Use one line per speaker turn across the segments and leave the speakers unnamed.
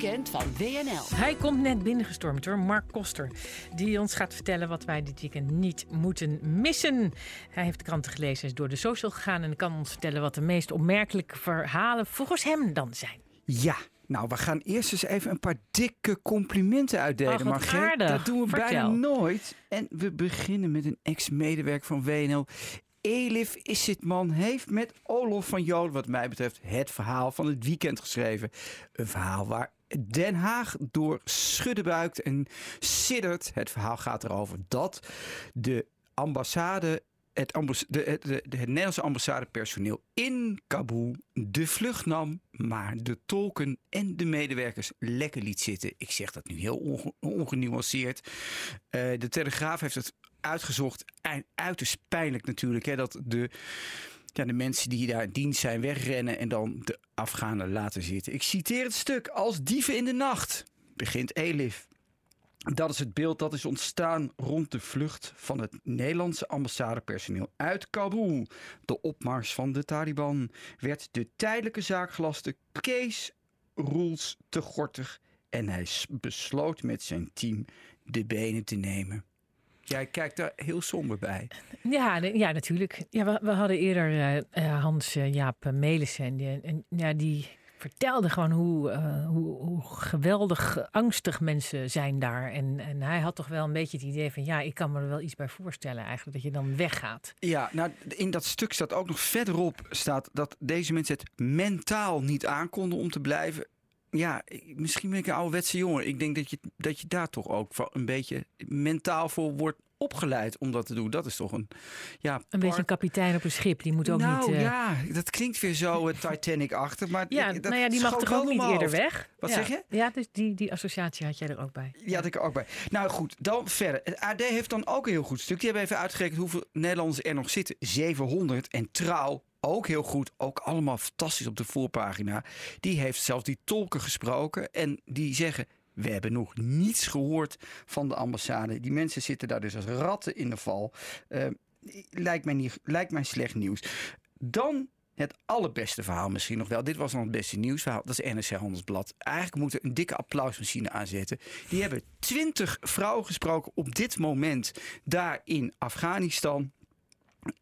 weekend van WNL.
Hij komt net binnengestormd door Mark Koster. Die ons gaat vertellen wat wij dit weekend niet moeten missen. Hij heeft de kranten gelezen, is door de social gegaan en kan ons vertellen wat de meest opmerkelijke verhalen volgens hem dan zijn.
Ja, nou, we gaan eerst eens even een paar dikke complimenten uitdelen.
Wat
Margreet. Dat doen we bijna nooit. En we beginnen met een ex-medewerker van WNL. Elif Isitman heeft met Olof van Joden, wat mij betreft, het verhaal van het weekend geschreven. Een verhaal waar Den Haag door schudden buikt en siddert. Het verhaal gaat erover dat de ambassade het, ambas- de, de, de- ambassadepersoneel in Kabul de vlucht nam, maar de tolken en de medewerkers lekker liet zitten. Ik zeg dat nu heel onge- ongenuanceerd. Eh, de Telegraaf heeft het uitgezocht. En uiterst pijnlijk natuurlijk hè, dat de, ja, de mensen die daar in dienst zijn wegrennen en dan de Afghanen laten zitten. Ik citeer het stuk. Als dieven in de nacht, begint Elif. Dat is het beeld dat is ontstaan rond de vlucht van het Nederlandse ambassadepersoneel uit Kabul. De opmars van de Taliban werd de tijdelijke zaakgelaste Kees Roels te gortig en hij besloot met zijn team de benen te nemen. Jij kijkt daar heel somber bij.
Ja, ja natuurlijk. Ja, we, we hadden eerder eh, eh, Hans-Jaap Melissen. En, die- en ja, die vertelde gewoon hoe, eh, hoe, hoe geweldig angstig mensen zijn daar. En, en hij had toch wel een beetje het idee van... ja, ik kan me er wel iets bij voorstellen eigenlijk... dat je dan weggaat.
Ja, nou, in dat stuk staat ook nog verderop staat dat deze mensen het mentaal niet aankonden om te blijven. Ja, misschien ben ik een ouderwetse jongen. Ik denk dat je, dat je daar toch ook een beetje mentaal voor wordt opgeleid om dat te doen. Dat is toch een... Ja,
Een beetje een kapitein op een schip, die moet ook
nou
niet... eh,
ja, dat klinkt weer zo eh, Titanic-achtig. Maar
ja,
dat
nou ja, die mag toch ook niet eerder weg?
Wat
Ja.
zeg je?
Ja, dus die, die associatie had jij er ook bij.
Die had ik er ook bij. Nou goed, dan verder. Het AD heeft dan ook een heel goed stuk. Die hebben even uitgerekend hoeveel Nederlanders er nog zitten. 700. En Trouw, ook heel goed. Ook allemaal fantastisch op de voorpagina. Die heeft zelfs die tolken gesproken. En die zeggen... We hebben nog niets gehoord van de ambassade. Die mensen zitten daar dus als ratten in de val. Eh, lijkt, mij niet, lijkt mij slecht nieuws. Dan het allerbeste verhaal misschien nog wel. Dit was dan het beste nieuwsverhaal. Dat is NRC Handelsblad. Eigenlijk moeten we een dikke applausmachine aanzetten. Die hebben twintig vrouwen gesproken op dit moment daar in Afghanistan.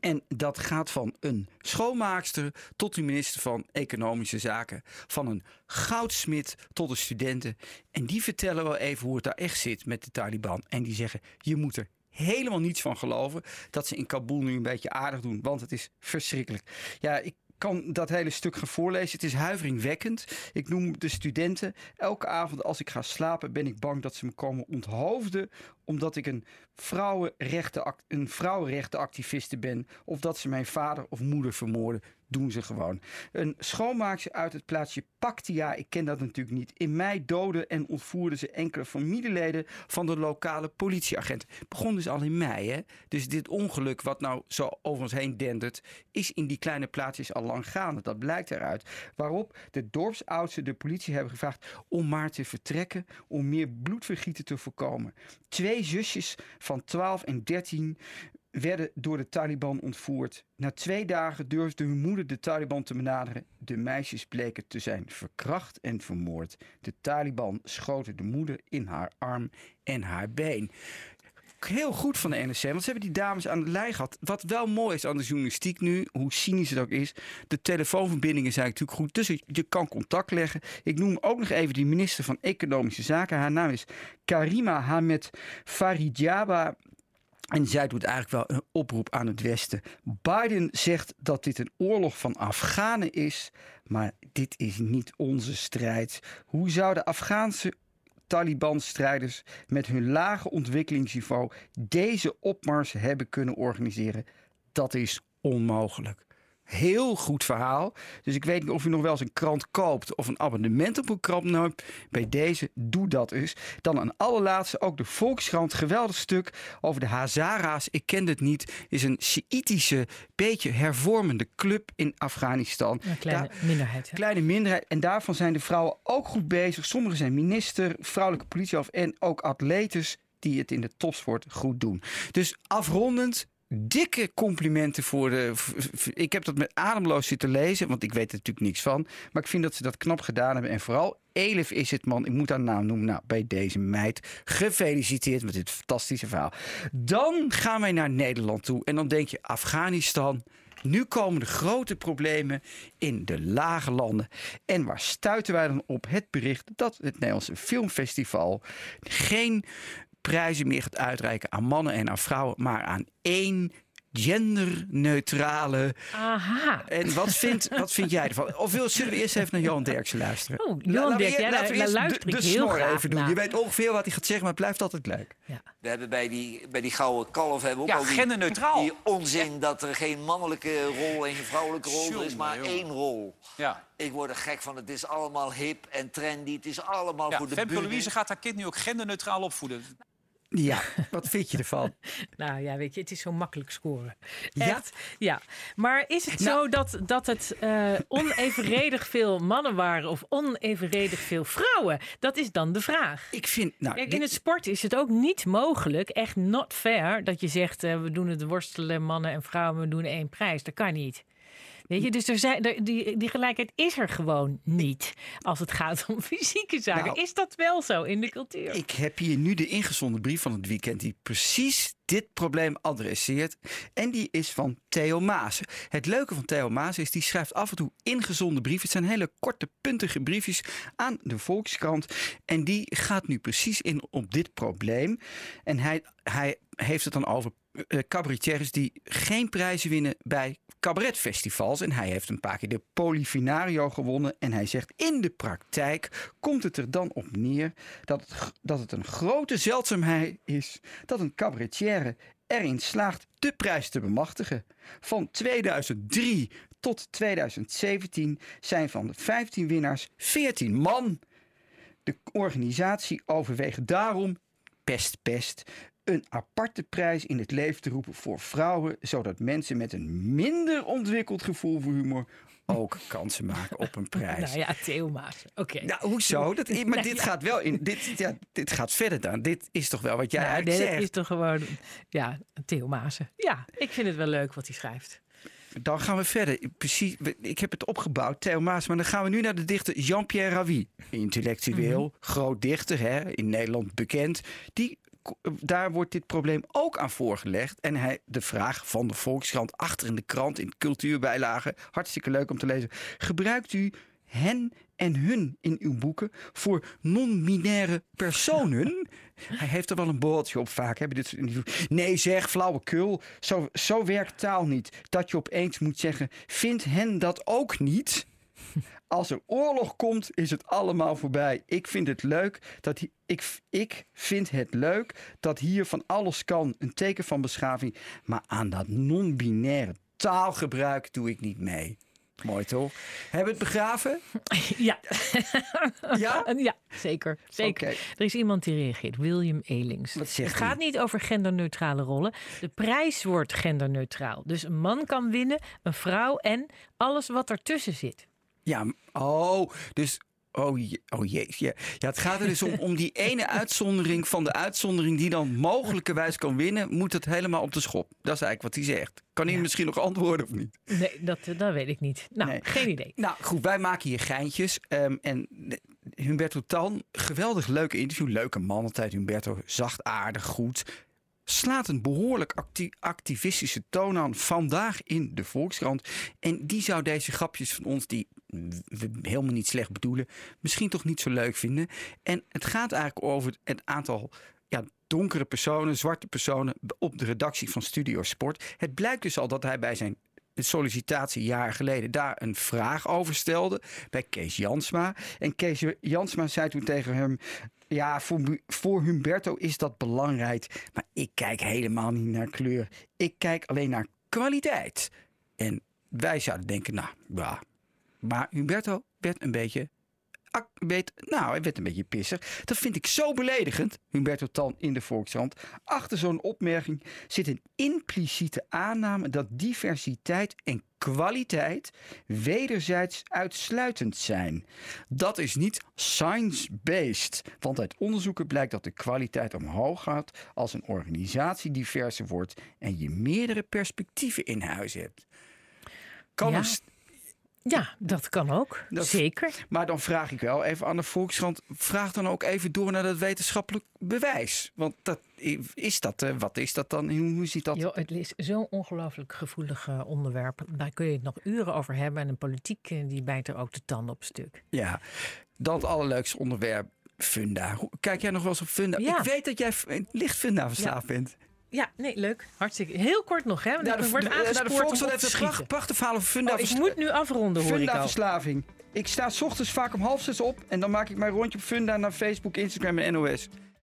En dat gaat van een schoonmaakster tot de minister van Economische Zaken. Van een goudsmid tot de studenten. En die vertellen wel even hoe het daar echt zit met de Taliban. En die zeggen, je moet er helemaal niets van geloven dat ze in Kabul nu een beetje aardig doen. Want het is verschrikkelijk. Ja, ik kan dat hele stuk gaan voorlezen. Het is huiveringwekkend. Ik noem de studenten. Elke avond als ik ga slapen ben ik bang dat ze me komen onthoofden. Omdat ik een, vrouwenrechten, een vrouwenrechtenactiviste ben. Of dat ze mijn vader of moeder vermoorden. Doen ze gewoon. Een schoonmaakster uit het plaatsje Paktia, ik ken dat natuurlijk niet. In mei doden en ontvoerden ze enkele familieleden van de lokale politieagent. Begon dus al in mei, hè? Dus dit ongeluk, wat nou zo over ons heen dendert, is in die kleine plaatsjes al lang gaande. Dat blijkt eruit. Waarop de dorpsoudsten de politie hebben gevraagd om maar te vertrekken, om meer bloedvergieten te voorkomen. Twee zusjes van 12 en 13 werden door de Taliban ontvoerd. Na twee dagen durfde hun moeder de Taliban te benaderen. De meisjes bleken te zijn verkracht en vermoord. De Taliban schoten de moeder in haar arm en haar been. Heel goed van de NRC, want ze hebben die dames aan de lijn gehad. Wat wel mooi is aan de journalistiek nu, hoe cynisch het ook is. De telefoonverbindingen zijn natuurlijk goed, dus je kan contact leggen. Ik noem ook nog even die minister van Economische Zaken. Haar naam is Karima Hamed Faridjaba. En zij doet eigenlijk wel een oproep aan het Westen. Biden zegt dat dit een oorlog van Afghanen is, maar dit is niet onze strijd. Hoe zouden Afghaanse Taliban-strijders met hun lage ontwikkelingsniveau deze opmars hebben kunnen organiseren? Dat is onmogelijk. Heel goed verhaal. Dus ik weet niet of u nog wel eens een krant koopt of een abonnement op een krant neemt. Bij deze, doe dat eens. Dan een allerlaatste, ook de Volkskrant. Geweldig stuk over de Hazara's. Ik ken het niet. Is een Sjiitische, beetje hervormende club in Afghanistan.
Een kleine
Daar-
minderheid. hè?
Kleine minderheid. En daarvan zijn de vrouwen ook goed bezig. Sommigen zijn minister, vrouwelijke politiehoofd en ook atletes die het in de topsport goed doen. Dus afrondend, dikke complimenten voor de. Ik heb dat met ademloos zitten lezen, want ik weet er natuurlijk niks van. Maar ik vind dat ze dat knap gedaan hebben. En vooral Elif is het man. Ik moet haar naam noemen. Nou, bij deze meid. Gefeliciteerd met dit fantastische verhaal. Dan gaan wij naar Nederland toe. En dan denk je Afghanistan. Nu komen de grote problemen in de lage landen. En waar stuiten wij dan op het bericht dat het Nederlandse Filmfestival geen prijzen meer gaat uitreiken aan mannen en aan vrouwen, maar aan één genderneutrale.
Aha.
En wat vind, wat vind jij ervan? Of wil, zullen we eerst even naar Johan Derksen luisteren?
Oh,
La-
Johan Derksen, ja,
laten we
daar-
eerst de, snor even doen.
naar.
Je weet ongeveer wat hij gaat zeggen, maar het blijft altijd leuk.
We hebben bij die, bij die gouden kalf hebben we ook
Ja,
al die,
genderneutraal.
die onzin dat er geen mannelijke rol en geen vrouwelijke rol er is, maar
jongen.
één rol.
Ja.
Ik word er gek van. Het is allemaal hip en trendy. Het is allemaal
Ja,
voor de
Femke. Louise gaat haar kind nu ook genderneutraal opvoeden.
Ja, wat vind je ervan?
Nou ja, weet je, het is zo makkelijk scoren.
Ja?
Echt, ja. Maar is het
Nou-
zo dat, dat het eh, onevenredig veel mannen waren of onevenredig veel vrouwen? Dat is dan de vraag.
Ik vind. Nou,
Kijk, in
dit-
het sport is het ook niet mogelijk, echt not fair, dat je zegt eh, we doen het worstelen mannen en vrouwen, we doen één prijs. Dat kan niet. Weet je, dus er zijn, er- die, die gelijkheid is er gewoon niet als het gaat om fysieke zaken.
Nou,
is dat wel zo in de cultuur?
Ik heb hier nu de ingezonden brief van het weekend die precies dit probleem adresseert. En die is van Theo Maas. Het leuke van Theo Maas is, die schrijft af en toe ingezonde brieven. Het zijn hele korte, puntige briefjes aan de Volkskrant. En die gaat nu precies in op dit probleem. En hij, hij heeft het dan over cabaretiers die geen prijzen winnen bij cabaretfestivals. En hij heeft een paar keer de Polifinario gewonnen. En hij zegt in de praktijk komt het er dan op neer dat het, dat het een grote zeldzaamheid is dat een cabaretier erin slaagt de prijs te bemachtigen. Van 2003 tot 2017 zijn van de 15 winnaars 14 man. De organisatie overweegt daarom, pest pest, een aparte prijs in het leven te roepen voor vrouwen, zodat mensen met een minder ontwikkeld gevoel voor humor ook kansen maken op een prijs.
Nou ja, Theo Maas. Oké.
Nou, hoezo? Dat, maar
Nou,
dit
ja.
gaat wel in. Dit, ja, dit gaat verder dan. Dit is toch wel wat jij
Nou,
eigenlijk
nee,
zegt.
is toch gewoon, ja, Theo Maassen. Ja, ik vind het wel leuk wat hij schrijft.
Dan gaan we verder. Precies, ik heb het opgebouwd, Theo Maas. Maar dan gaan we nu naar de dichter Jean-Pierre Ravi. Intellectueel,
Mhm.
groot dichter, hè, in Nederland bekend. Die, daar wordt dit probleem ook aan voorgelegd. En hij, de vraag van de Volkskrant achter in de krant, in cultuurbijlagen. Hartstikke leuk om te lezen. Gebruikt u hen en hun in uw boeken voor non-binaire personen? Hij heeft er wel een boordje op vaak. Hebben dit. Nee, zeg, flauwekul. Zo, zo werkt taal niet. Dat je opeens moet zeggen: vindt hen dat ook niet? Als er oorlog komt, is het allemaal voorbij. Ik vind het leuk dat ik, ik vind het leuk dat hier van alles kan. Een teken van beschaving. Maar aan dat non-binaire taalgebruik doe ik niet mee. Mooi toch? Hebben we het begraven?
Ja,
Ja?
ja zeker. zeker. Er is iemand die reageert, William Elings.
Wat zegt
het gaat niet over genderneutrale rollen. De prijs wordt genderneutraal. Dus een man kan winnen, een vrouw en alles wat ertussen zit.
Ja, oh, dus. Oh, je, oh jeetje. Ja. ja, het gaat er dus om, om die ene uitzondering van de uitzondering die dan mogelijkerwijs kan winnen, moet het helemaal op de schop. Dat is eigenlijk wat hij zegt. Kan hij
Ja.
misschien nog antwoorden of niet?
Nee, dat, dat weet ik niet. Nou,
Nee.
geen idee.
Nou goed, wij maken hier geintjes. ehm, en Humberto Tan, geweldig leuke interview. Leuke man altijd, Humberto. Zachtaardig, goed. Slaat een behoorlijk acti- activistische toon aan vandaag in de Volkskrant. En die zou deze grapjes van ons, die helemaal niet slecht bedoelen, misschien toch niet zo leuk vinden. En het gaat eigenlijk over het aantal ja, donkere personen, zwarte personen op de redactie van Studio Sport. Het blijkt dus al dat hij bij zijn sollicitatie jaren geleden daar een vraag over stelde bij Kees Jansma. En Kees Jansma zei toen tegen hem: Ja, voor, voor Humberto is dat belangrijk, maar ik kijk helemaal niet naar kleur. Ik kijk alleen naar kwaliteit. En wij zouden denken: Nou, ja. Maar Humberto werd een beetje weet, nou, hij werd een beetje pissig. Dat vind ik zo beledigend, Humberto Tan in de Volkskrant. Achter zo'n opmerking zit een impliciete aanname dat diversiteit en kwaliteit wederzijds uitsluitend zijn. Dat is niet science-based, want uit onderzoeken blijkt dat de kwaliteit omhoog gaat als een organisatie diverser wordt en je meerdere perspectieven in huis hebt. Kan
Ja.
Een
Ja, dat kan ook.
Dat-
Zeker.
maar dan vraag ik wel even aan de Volkskrant, vraag dan ook even door naar dat wetenschappelijk bewijs. Want dat, is dat, eh, wat is dat dan? Hoe, ziet dat?
Jo, het is zo'n ongelooflijk gevoelig eh, onderwerp. Daar kun je het nog uren over hebben. En de politiek eh, die bijt er ook de tanden op stuk.
Ja, dan het allerleukste onderwerp, Funda. Kijk jij nog wel eens op Funda?
Ja.
Ik weet dat jij licht Funda verslaafd bent.
Ja, nee, leuk. Hartstikke. Heel kort nog, hè? Want
Nou,
ik
de,
word
de, de,
aangespoord om
Volkskrant
op
heeft een prachtig verhaal over Funda.
Oh, ik moet nu afronden, hoor ik
Funda
al.
verslaving. Ik sta 's ochtends vaak om half zes op en dan maak ik mijn rondje op Funda naar Facebook, Instagram en NOS.